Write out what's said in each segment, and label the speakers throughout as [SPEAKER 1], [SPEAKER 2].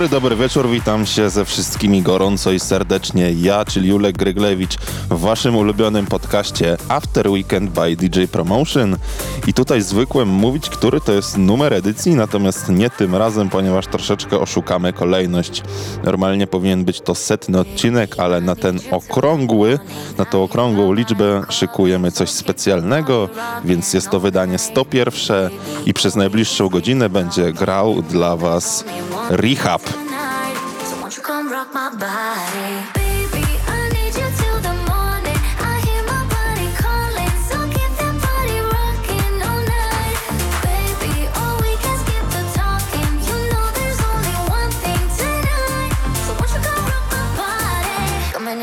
[SPEAKER 1] Dobry, dobry wieczór, witam się ze wszystkimi gorąco i serdecznie. Ja, czyli Julek Gryglewicz waszym ulubionym podcaście After Weekend by DJ Promotion. I tutaj zwykłem mówić, który to jest numer edycji, natomiast nie tym razem, ponieważ troszeczkę oszukamy kolejność. Normalnie powinien być to setny odcinek, ale na ten okrągły, na tą okrągłą liczbę szykujemy coś specjalnego, więc jest to wydanie 101 i przez najbliższą godzinę będzie grał dla was Rehab.
[SPEAKER 2] So won't you come rock my body?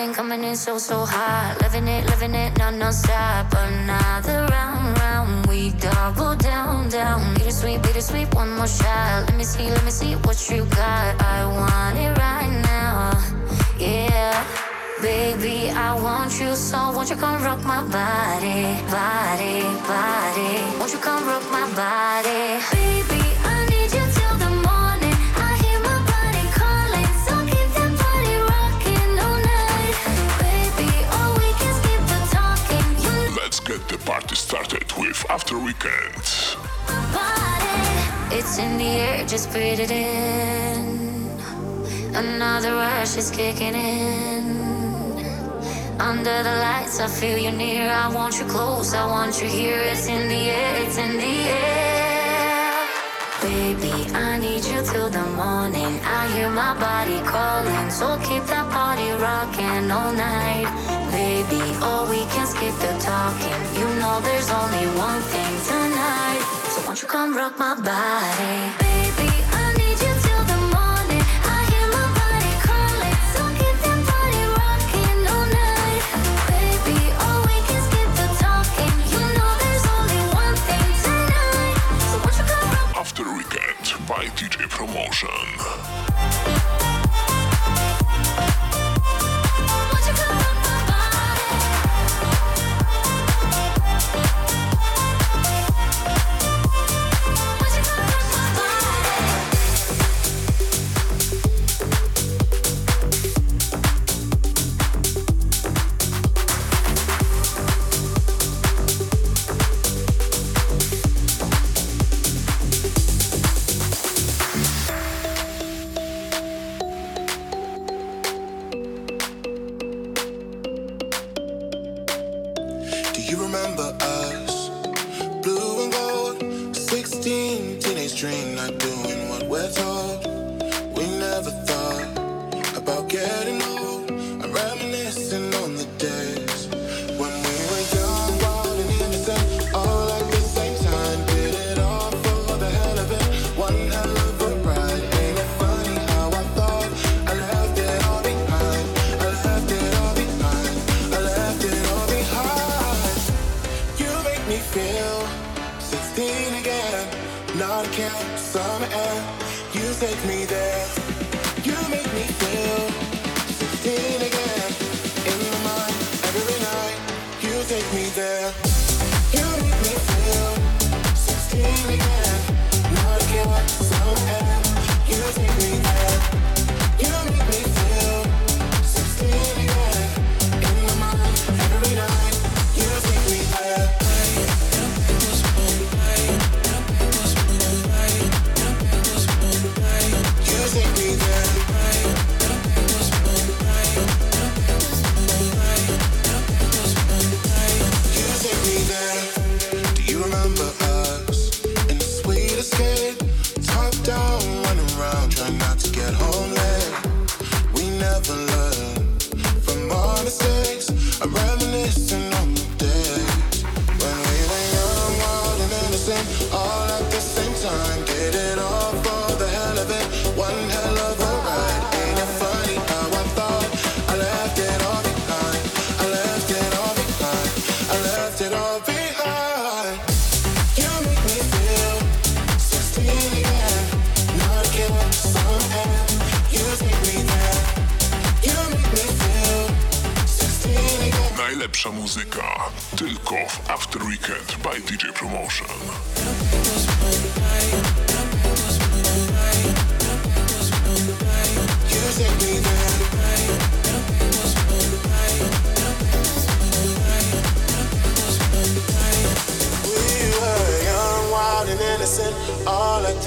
[SPEAKER 2] Body? Coming in, so, so hot. Living it, living it, no, no stop. Another round, round. We double down, down. Bittersweet, bittersweet, one more shot. Let me see, let me see what you got. I want it right now. Yeah. Baby, I want you so won't you come rock my body, body, body. Won't you come rock my body? Baby,
[SPEAKER 3] started with After Weekend.
[SPEAKER 2] It's in the air, just breathe it in. Another rush is kicking in. Under the lights, I feel you near. I want you close, I want you here. It's in the air, it's in the air. Baby, I need you till the morning. I hear my body calling, so keep that party rocking all night. Baby, all we can skip the talking. You know there's only one thing tonight. So won't you come rock my body? Baby, I need you till the morning. I hear my body calling, so keep that body rocking all night. Baby, we can skip the talking. You know there's only one thing tonight. So won't you come rock
[SPEAKER 3] After Weekend by DJ Promotion.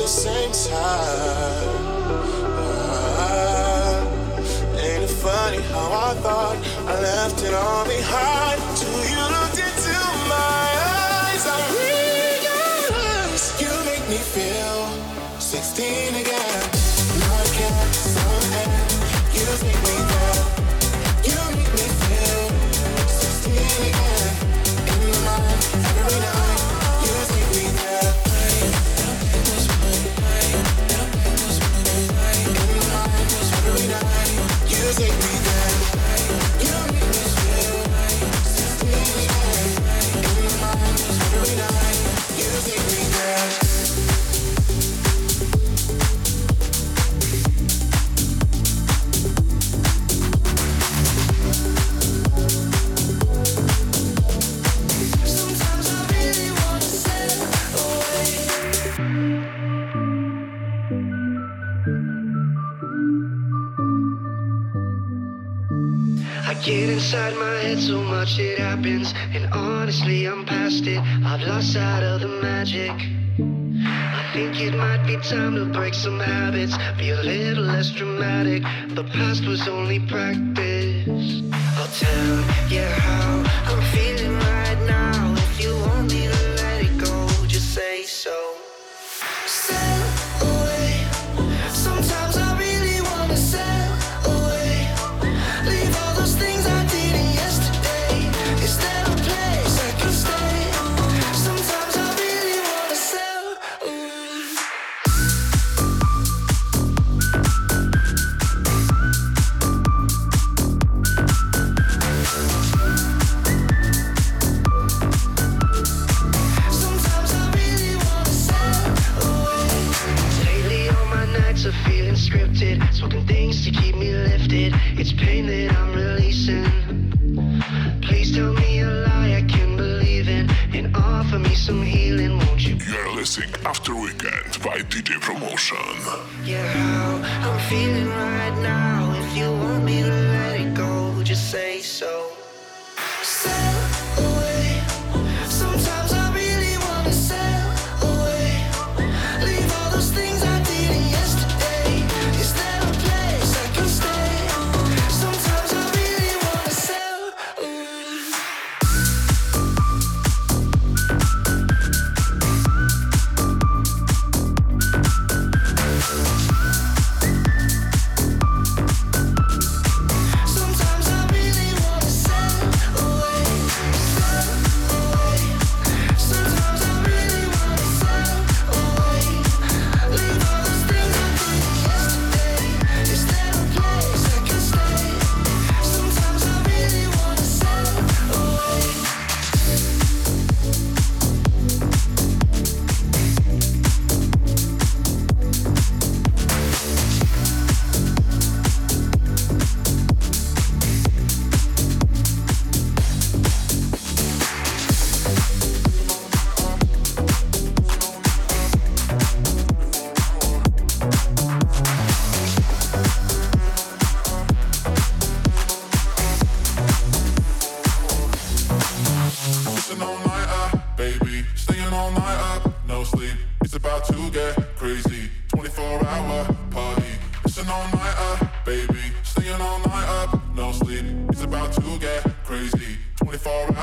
[SPEAKER 4] the same time. Uh, ain't it funny how I thought I left it all behind?
[SPEAKER 5] till you looked into my eyes? I realize you make me feel 16 again.
[SPEAKER 6] shit happens, and honestly, I'm past it. I've lost sight of the magic. I think it might be time to break some habits, be a little less dramatic. The past was only practice. I'll tell you how I'm feeling.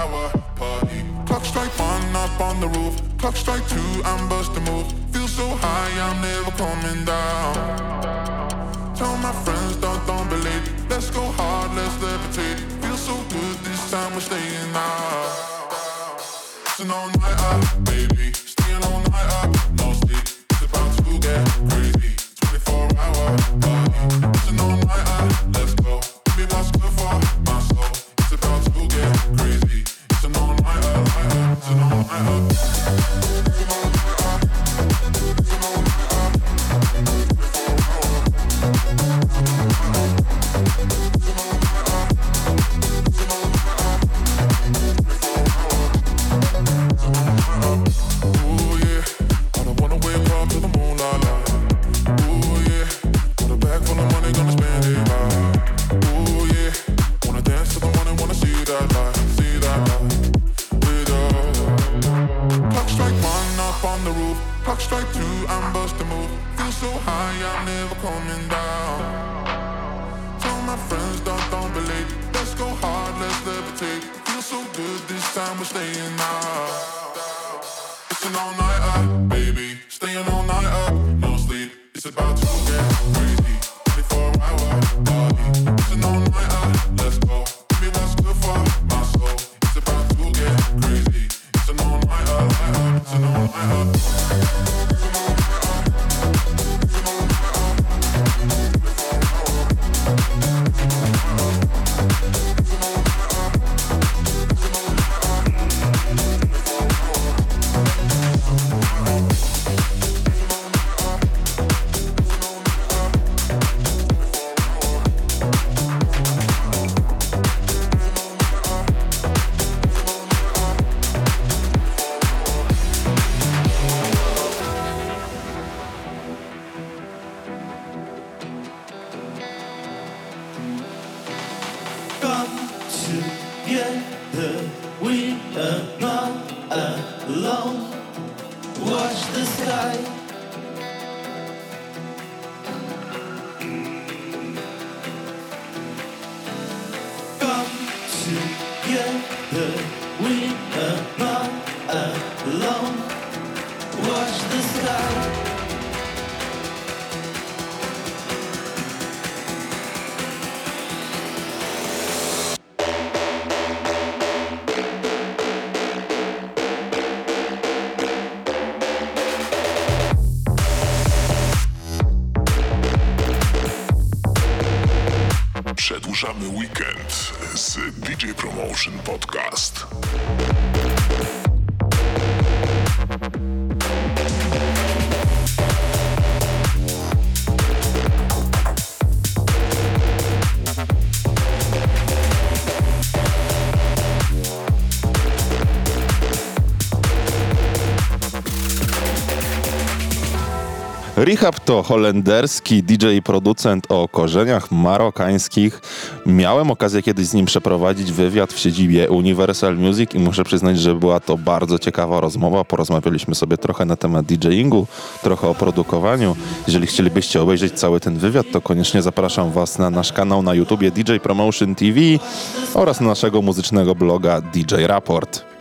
[SPEAKER 5] hour party. Clock strike one up on the roof. Clock strike two, I'm busting moves. Feel so high, I'm never coming down. Tell my friends, don't, don't believe. Let's go hard, let's levitate. Feel so good, this time we're staying out. So no
[SPEAKER 3] Weekend z DJ Promotion Podcast.
[SPEAKER 1] Rehab to holenderski DJ producent o korzeniach marokańskich, Miałem okazję kiedyś z nim przeprowadzić wywiad w siedzibie Universal Music i muszę przyznać, że była to bardzo ciekawa rozmowa. Porozmawialiśmy sobie trochę na temat DJingu, trochę o produkowaniu. Jeżeli chcielibyście obejrzeć cały ten wywiad, to koniecznie zapraszam Was na nasz kanał na YouTubie DJ Promotion TV oraz na naszego muzycznego bloga DJ Raport.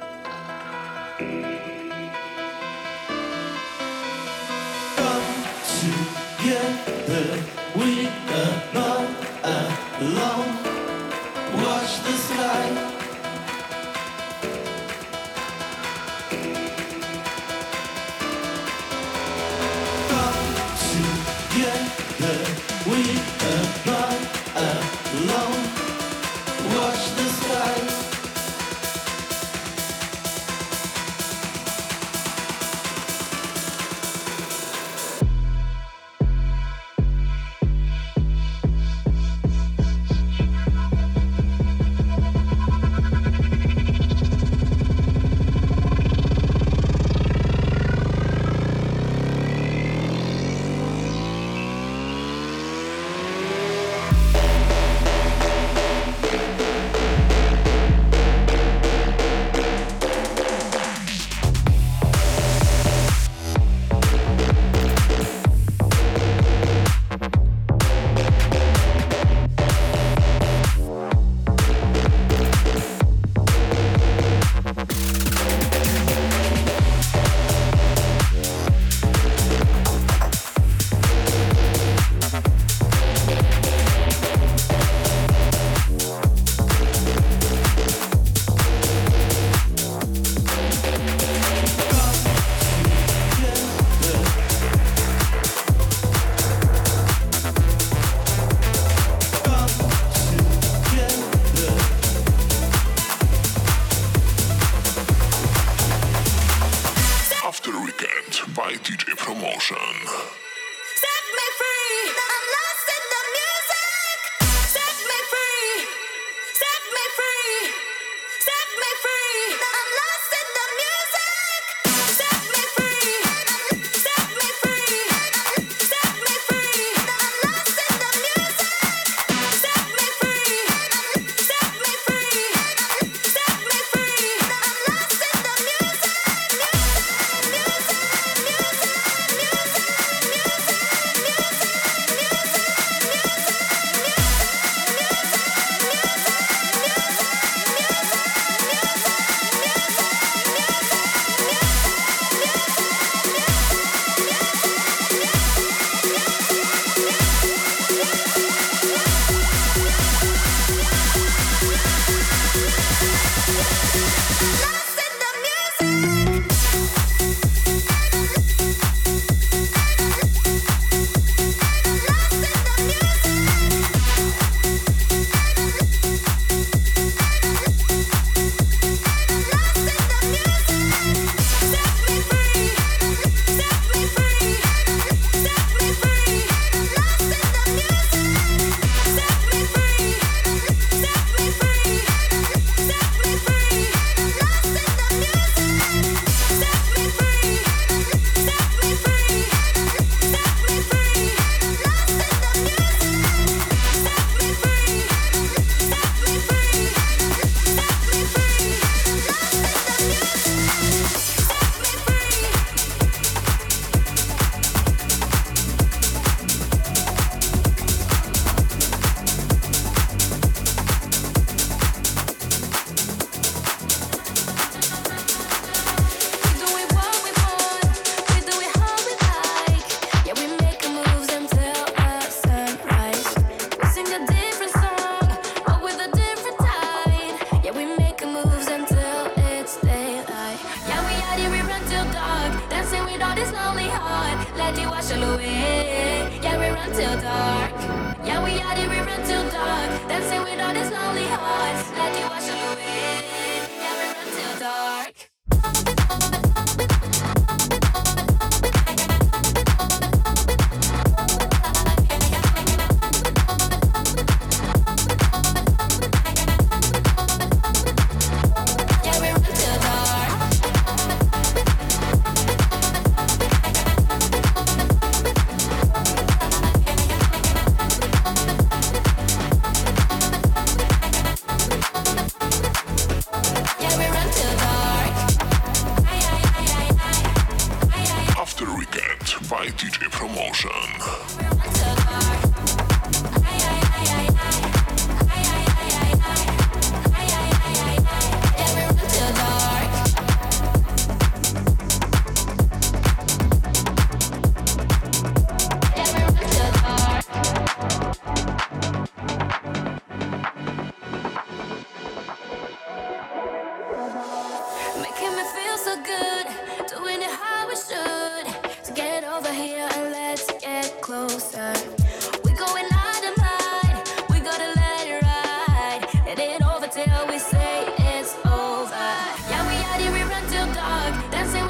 [SPEAKER 3] DJ Promotion.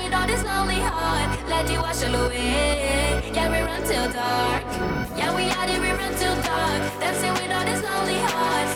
[SPEAKER 7] with all this lonely heart. Let it wash away. Yeah, we run till dark. Yeah, we had it, we run till dark. Dancing with all this lonely heart.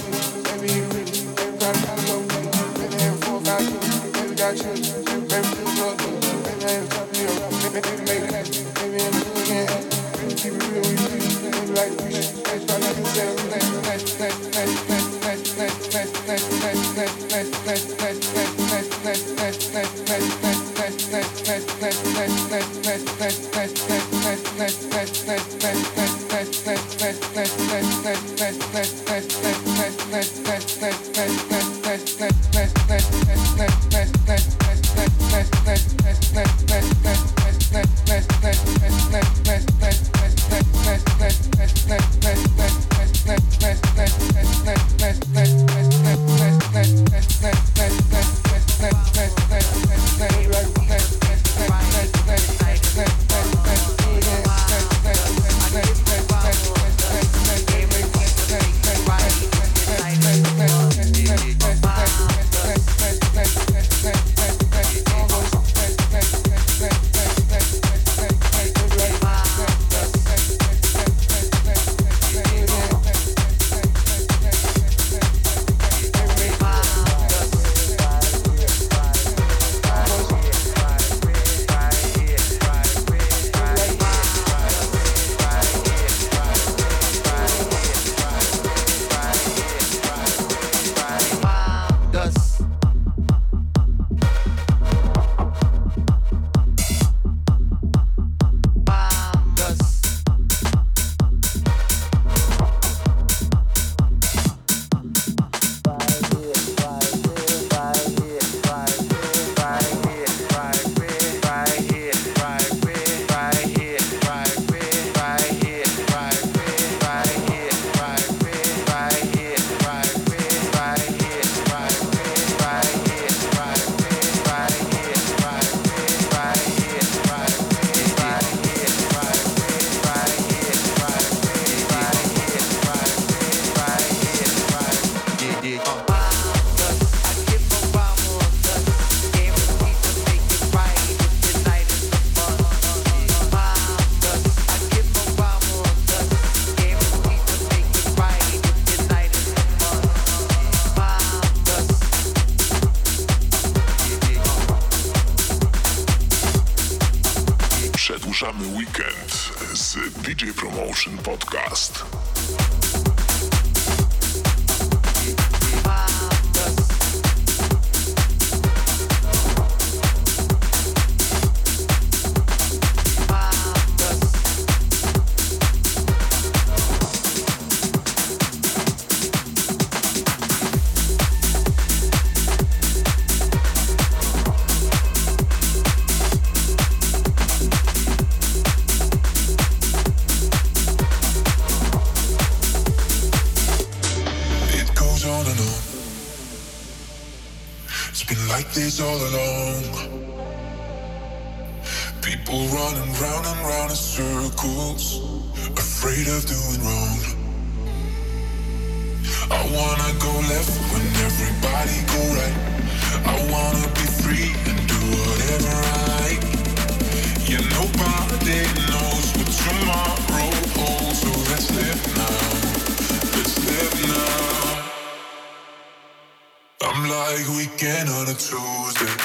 [SPEAKER 8] weekend
[SPEAKER 9] on a
[SPEAKER 10] Tuesday.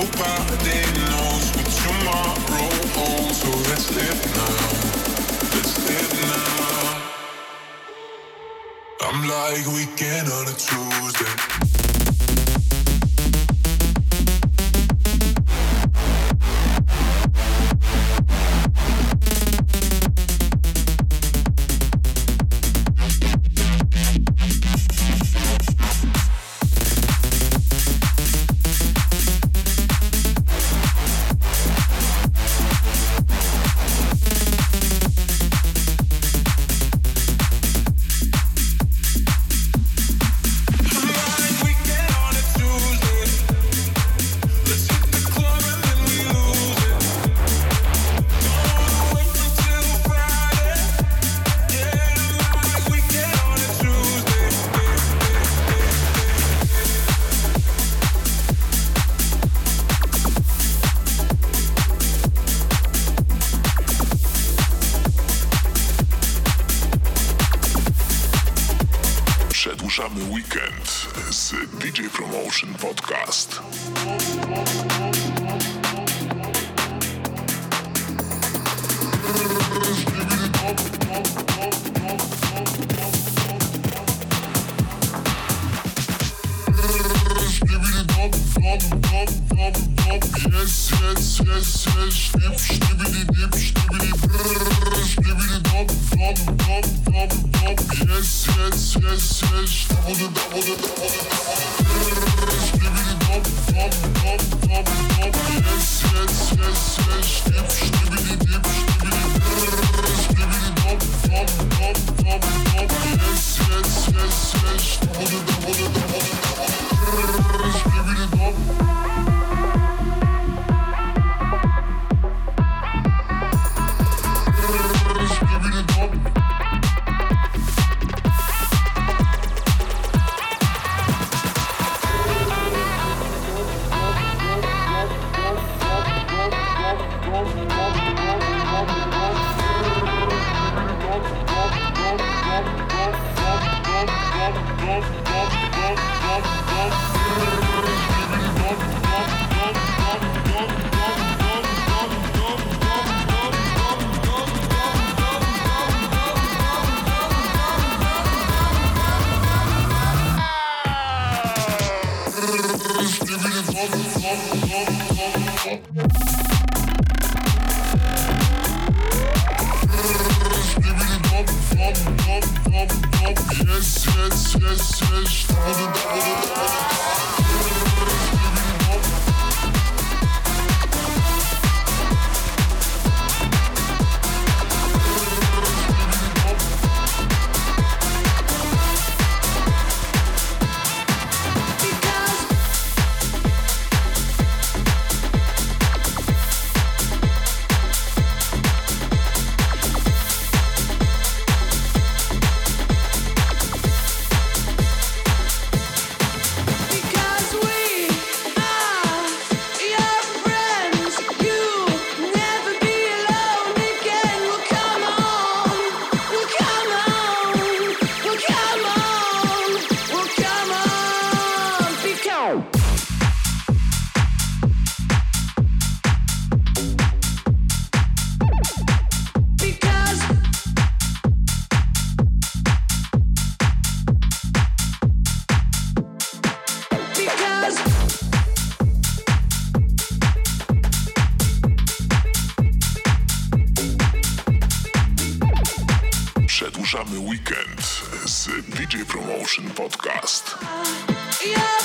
[SPEAKER 10] Nobody knows what tomorrow holds, so let's live now. Let's live now. I'm like weekend on a Tuesday.
[SPEAKER 11] DJ Promotion Podcast.
[SPEAKER 12] Yeah.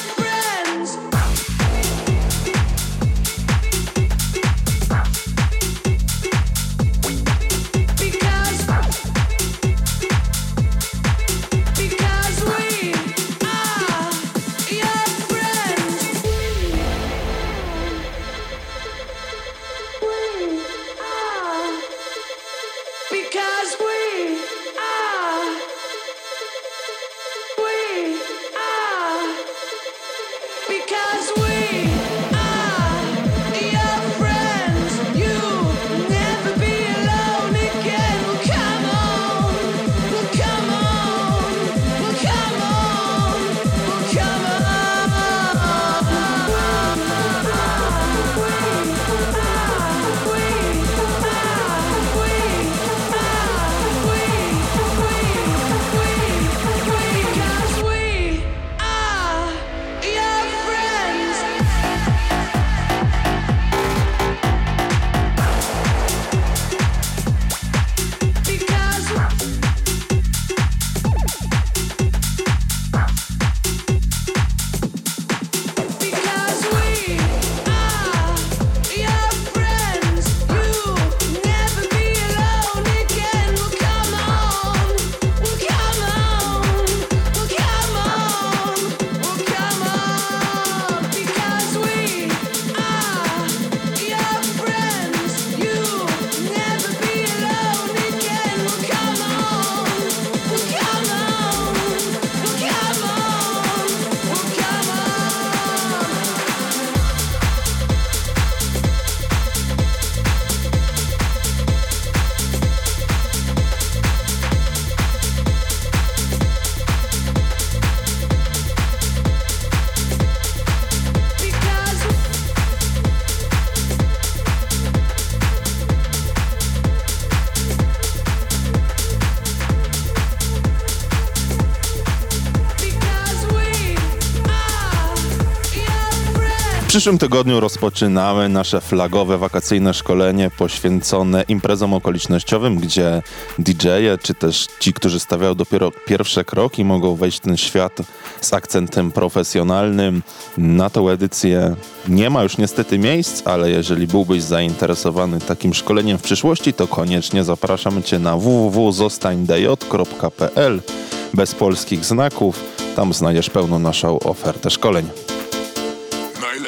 [SPEAKER 1] Przyszłym tygodniu rozpoczynamy nasze flagowe wakacyjne szkolenie poświęcone imprezom okolicznościowym, gdzie DJ-e czy też ci, którzy stawiają dopiero pierwsze kroki, mogą wejść w ten świat z akcentem profesjonalnym. Na tą edycję nie ma już niestety miejsc, ale jeżeli byłbyś zainteresowany takim szkoleniem w przyszłości, to koniecznie zapraszamy Cię na www.zostańdj.pl bez polskich znaków. Tam znajdziesz pełną naszą ofertę szkoleń.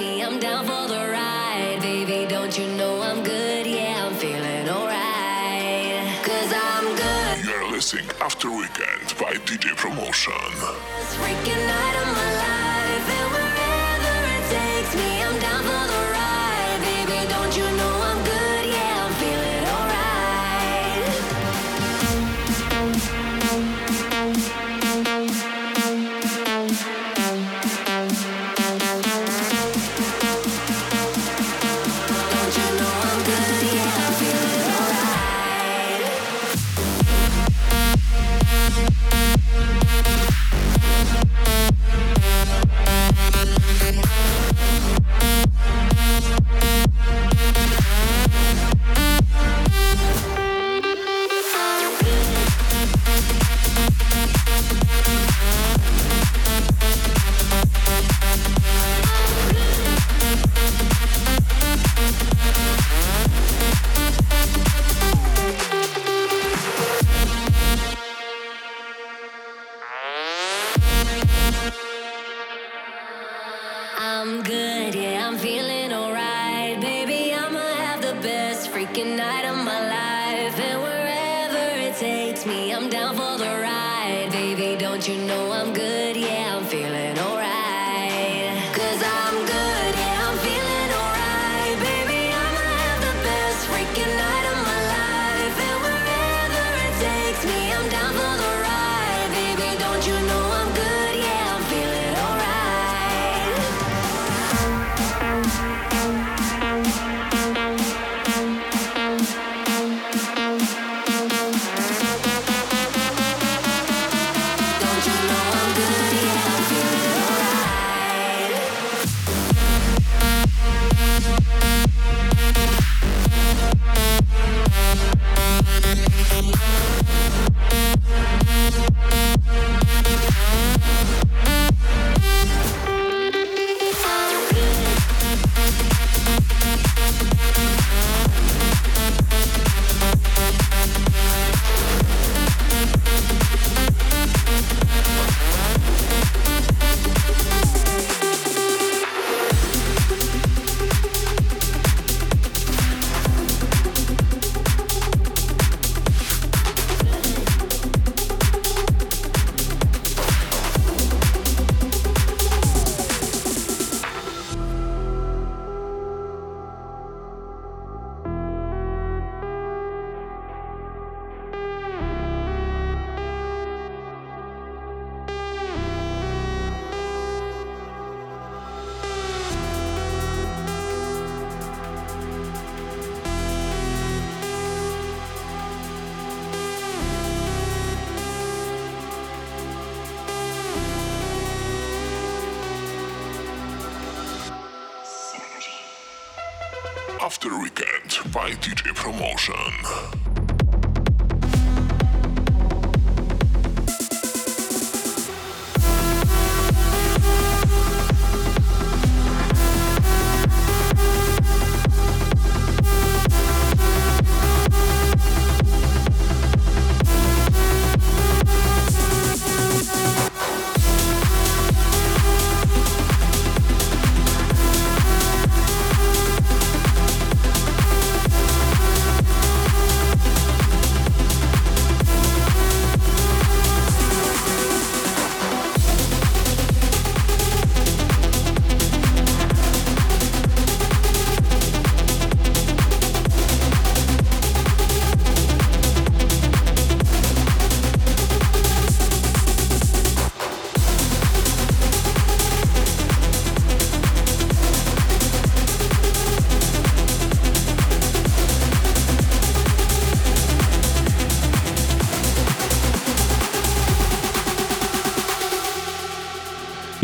[SPEAKER 11] me, I'm down for the ride. Baby, don't you know I'm good? Yeah, I'm feeling alright. Cause I'm good.
[SPEAKER 13] You're listening After Weekend by DJ Promotion.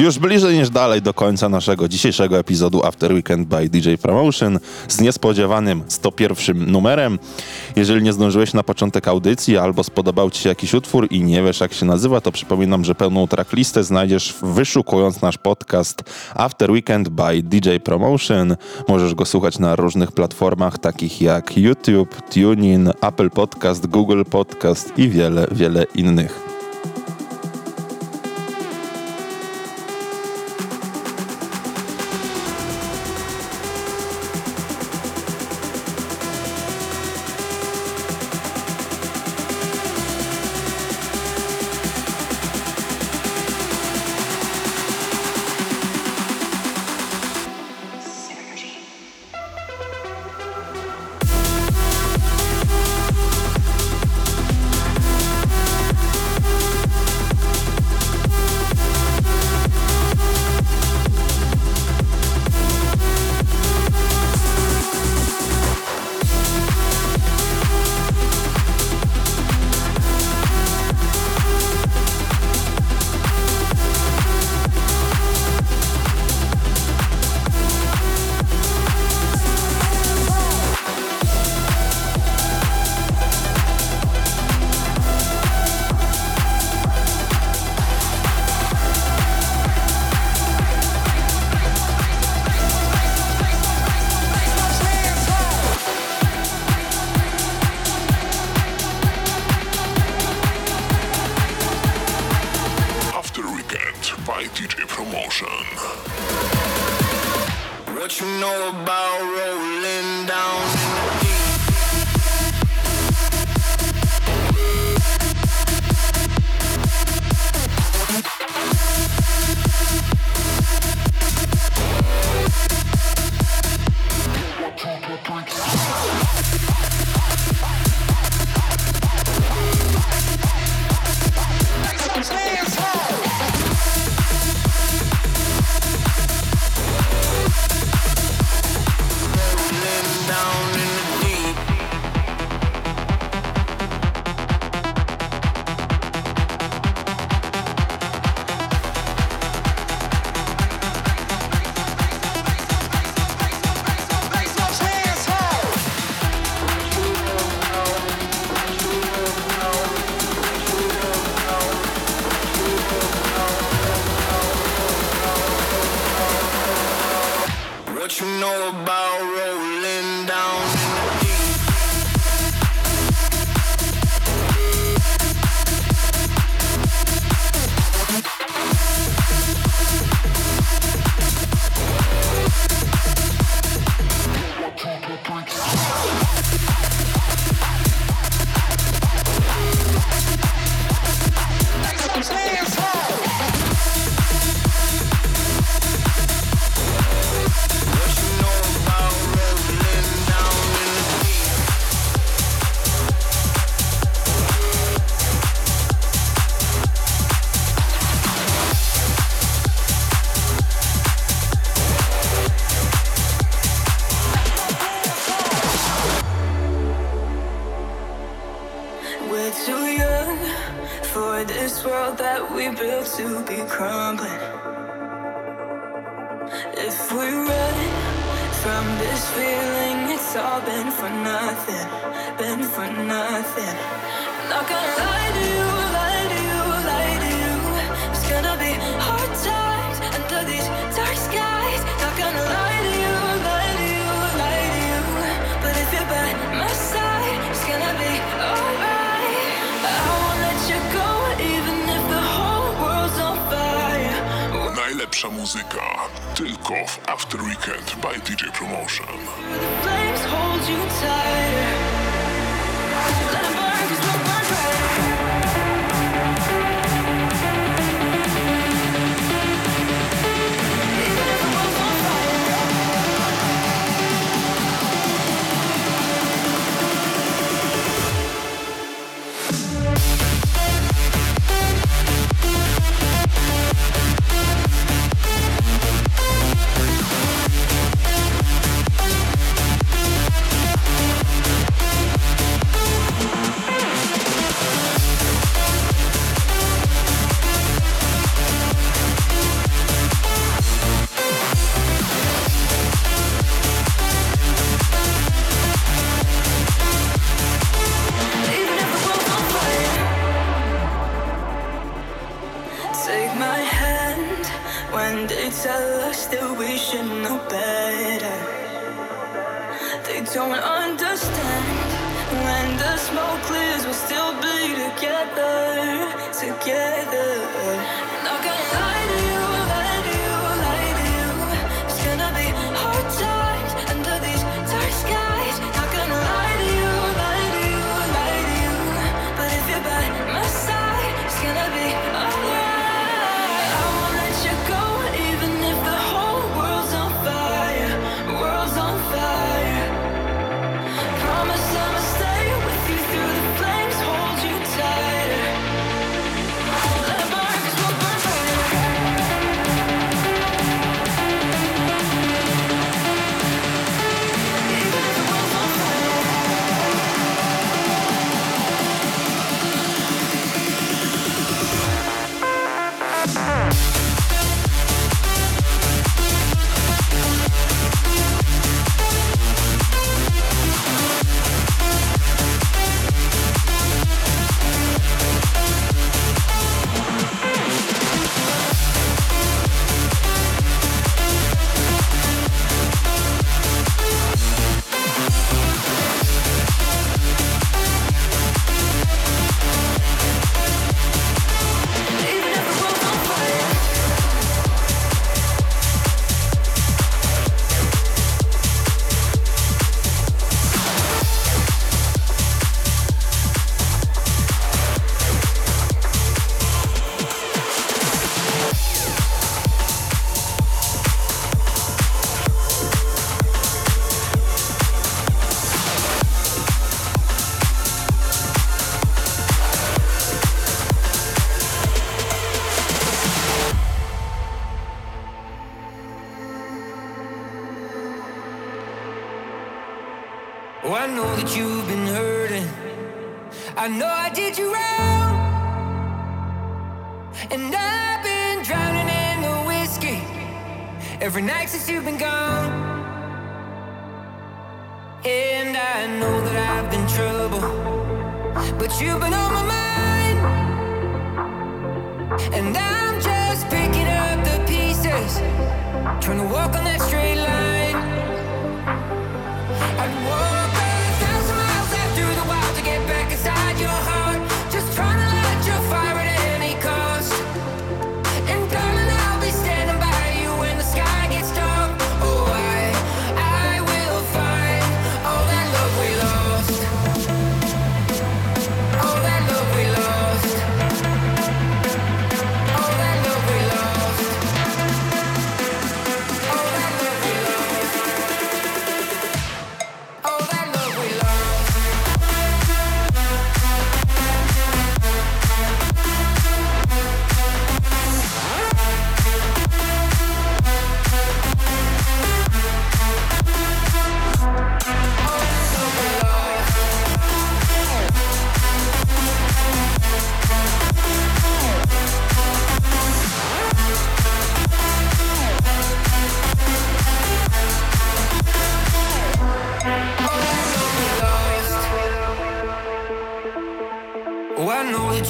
[SPEAKER 1] Już bliżej niż dalej do końca naszego dzisiejszego epizodu After Weekend by DJ Promotion z niespodziewanym 101 numerem. Jeżeli nie zdążyłeś na początek audycji albo spodobał Ci się jakiś utwór i nie wiesz jak się nazywa, to przypominam, że pełną tracklistę znajdziesz wyszukując nasz podcast After Weekend by DJ Promotion. Możesz go słuchać na różnych platformach takich jak YouTube, TuneIn, Apple Podcast, Google Podcast i wiele, wiele innych.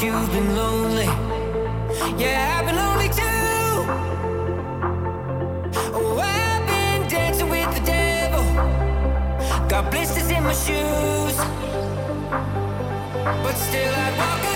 [SPEAKER 14] You've been lonely. Yeah, I've been lonely too. Oh, I've been dancing with the devil. Got blisters in my shoes. But still, I'd walk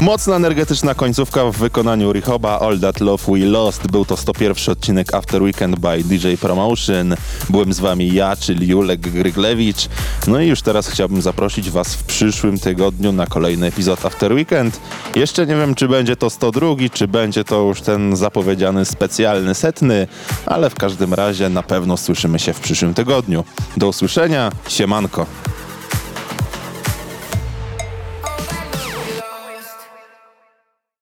[SPEAKER 1] Mocna, energetyczna końcówka w wykonaniu Richoba All That Love We Lost. Był to 101 odcinek After Weekend by DJ Promotion. Byłem z wami ja, czyli Julek Gryglewicz. No i już teraz chciałbym zaprosić was w przyszłym tygodniu na kolejny epizod After Weekend. Jeszcze nie wiem, czy będzie to 102, czy będzie to już ten zapowiedziany specjalny setny, ale w każdym razie na pewno słyszymy się w przyszłym tygodniu. Do usłyszenia, siemanko.